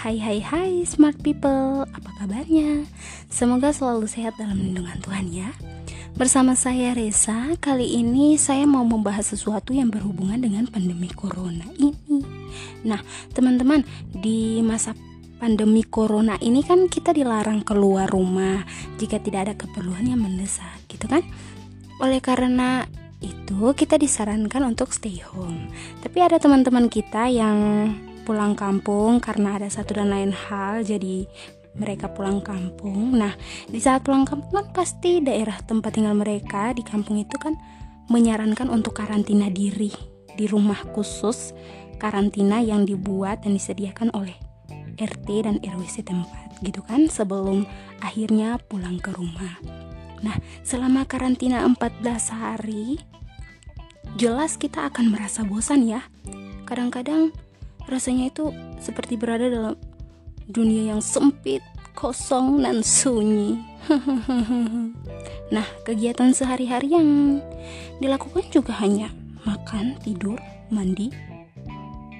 Hai hai hai smart people, apa kabarnya? Semoga selalu sehat dalam lindungan Tuhan ya Bersama saya Reza, kali ini saya mau membahas sesuatu yang berhubungan dengan pandemi corona ini Nah teman-teman, di masa pandemi corona ini kan kita dilarang keluar rumah Jika tidak ada keperluan yang mendesak gitu kan Oleh karena itu kita disarankan untuk stay home. Tapi ada teman-teman kita yang pulang kampung karena ada satu dan lain hal jadi mereka pulang kampung. Nah, di saat pulang kampung kan pasti daerah tempat tinggal mereka di kampung itu kan menyarankan untuk karantina diri di rumah khusus karantina yang dibuat dan disediakan oleh RT dan RW setempat gitu kan sebelum akhirnya pulang ke rumah. Nah, selama karantina 14 hari, jelas kita akan merasa bosan ya. Kadang-kadang rasanya itu seperti berada dalam dunia yang sempit, kosong, dan sunyi. nah, kegiatan sehari-hari yang dilakukan juga hanya makan, tidur, mandi.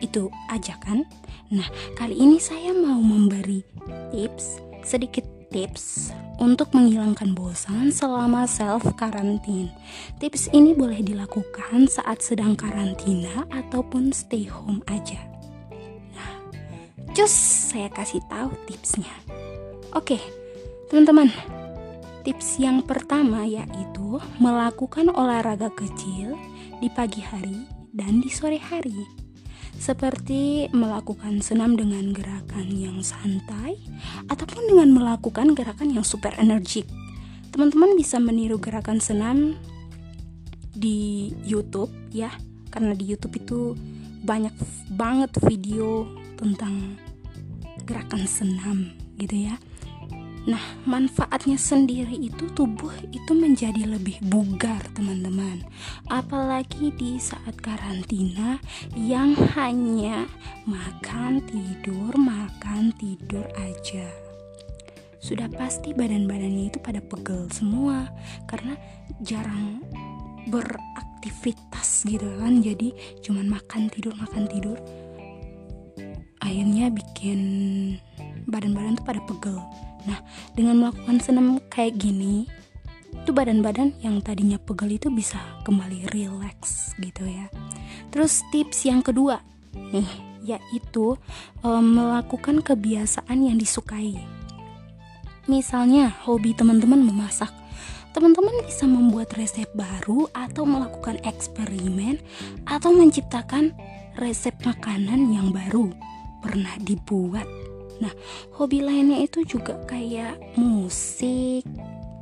Itu aja kan? Nah, kali ini saya mau memberi tips, sedikit tips untuk menghilangkan bosan selama self karantin. Tips ini boleh dilakukan saat sedang karantina ataupun stay home aja. Cus saya kasih tahu tipsnya. Oke, teman-teman. Tips yang pertama yaitu melakukan olahraga kecil di pagi hari dan di sore hari seperti melakukan senam dengan gerakan yang santai ataupun dengan melakukan gerakan yang super energik. Teman-teman bisa meniru gerakan senam di YouTube ya, karena di YouTube itu banyak banget video tentang gerakan senam gitu ya. Nah, manfaatnya sendiri itu tubuh itu menjadi lebih bugar, teman-teman. Apalagi di saat karantina yang hanya makan, tidur, makan, tidur aja. Sudah pasti badan-badannya itu pada pegel semua karena jarang beraktivitas gitu kan. Jadi cuman makan, tidur, makan, tidur. Akhirnya bikin badan-badan tuh pada pegel Nah, dengan melakukan senam kayak gini, itu badan-badan yang tadinya pegel itu bisa kembali relax gitu ya. Terus tips yang kedua nih, yaitu um, melakukan kebiasaan yang disukai. Misalnya hobi teman-teman memasak. Teman-teman bisa membuat resep baru atau melakukan eksperimen atau menciptakan resep makanan yang baru pernah dibuat Nah, hobi lainnya itu juga kayak musik.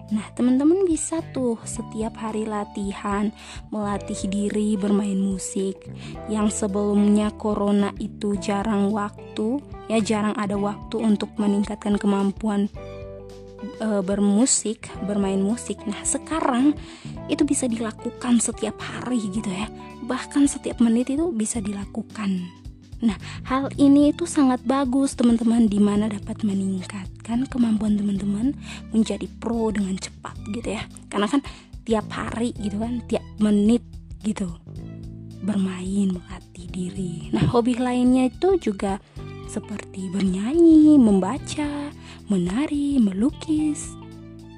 Nah, teman-teman bisa tuh setiap hari latihan, melatih diri bermain musik. Yang sebelumnya corona itu jarang waktu, ya jarang ada waktu untuk meningkatkan kemampuan e, bermusik, bermain musik. Nah, sekarang itu bisa dilakukan setiap hari gitu ya. Bahkan setiap menit itu bisa dilakukan. Nah, hal ini itu sangat bagus teman-teman di mana dapat meningkatkan kemampuan teman-teman menjadi pro dengan cepat gitu ya. Karena kan tiap hari gitu kan, tiap menit gitu bermain melatih diri. Nah, hobi lainnya itu juga seperti bernyanyi, membaca, menari, melukis,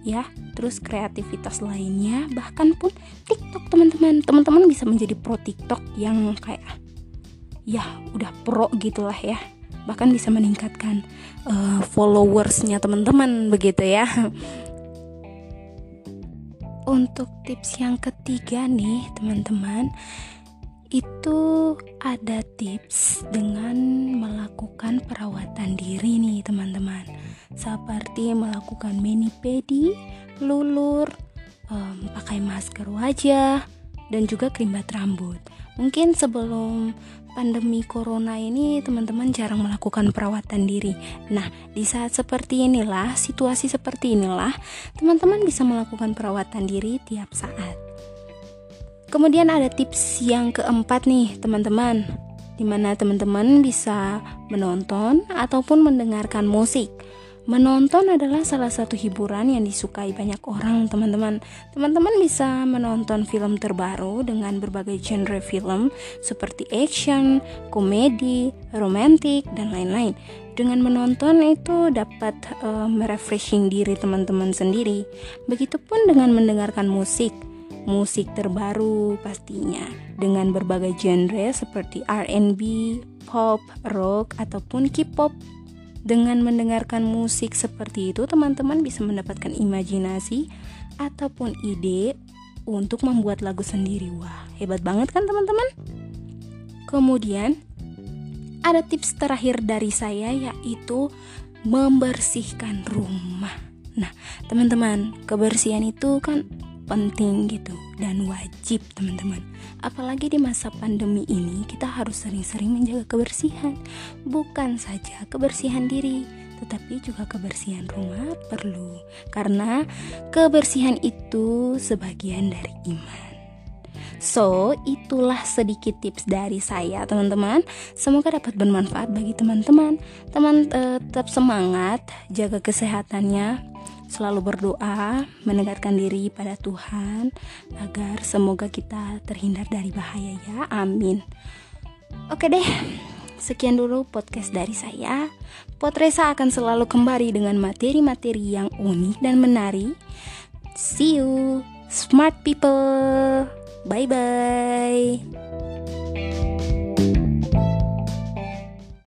ya terus kreativitas lainnya bahkan pun TikTok teman-teman teman-teman bisa menjadi pro TikTok yang kayak ya udah pro gitulah ya. Bahkan bisa meningkatkan uh, followersnya teman-teman begitu ya. Untuk tips yang ketiga nih teman-teman itu ada tips dengan melakukan perawatan diri nih teman-teman. Seperti melakukan mani pedi, lulur, um, pakai masker wajah dan juga krim rambut. Mungkin sebelum pandemi corona ini teman-teman jarang melakukan perawatan diri. Nah, di saat seperti inilah, situasi seperti inilah, teman-teman bisa melakukan perawatan diri tiap saat. Kemudian ada tips yang keempat nih, teman-teman. Di mana teman-teman bisa menonton ataupun mendengarkan musik Menonton adalah salah satu hiburan yang disukai banyak orang, teman-teman. Teman-teman bisa menonton film terbaru dengan berbagai genre film seperti action, komedi, romantik, dan lain-lain. dengan menonton itu dapat uh, merefreshing diri teman-teman sendiri. Begitupun dengan mendengarkan musik, musik terbaru pastinya dengan berbagai genre seperti R&B, pop, rock ataupun K-pop. Dengan mendengarkan musik seperti itu, teman-teman bisa mendapatkan imajinasi ataupun ide untuk membuat lagu sendiri. Wah, hebat banget kan teman-teman? Kemudian ada tips terakhir dari saya yaitu membersihkan rumah. Nah, teman-teman, kebersihan itu kan penting gitu dan wajib, teman-teman. Apalagi di masa pandemi ini, kita harus sering-sering menjaga kebersihan, bukan saja kebersihan diri, tetapi juga kebersihan rumah perlu, karena kebersihan itu sebagian dari iman. So, itulah sedikit tips dari saya, teman-teman. Semoga dapat bermanfaat bagi teman-teman. Teman uh, tetap semangat, jaga kesehatannya, selalu berdoa, mendekatkan diri pada Tuhan agar semoga kita terhindar dari bahaya ya. Amin. Oke deh. Sekian dulu podcast dari saya. Potresa akan selalu kembali dengan materi-materi yang unik dan menarik. See you, smart people. Bye bye.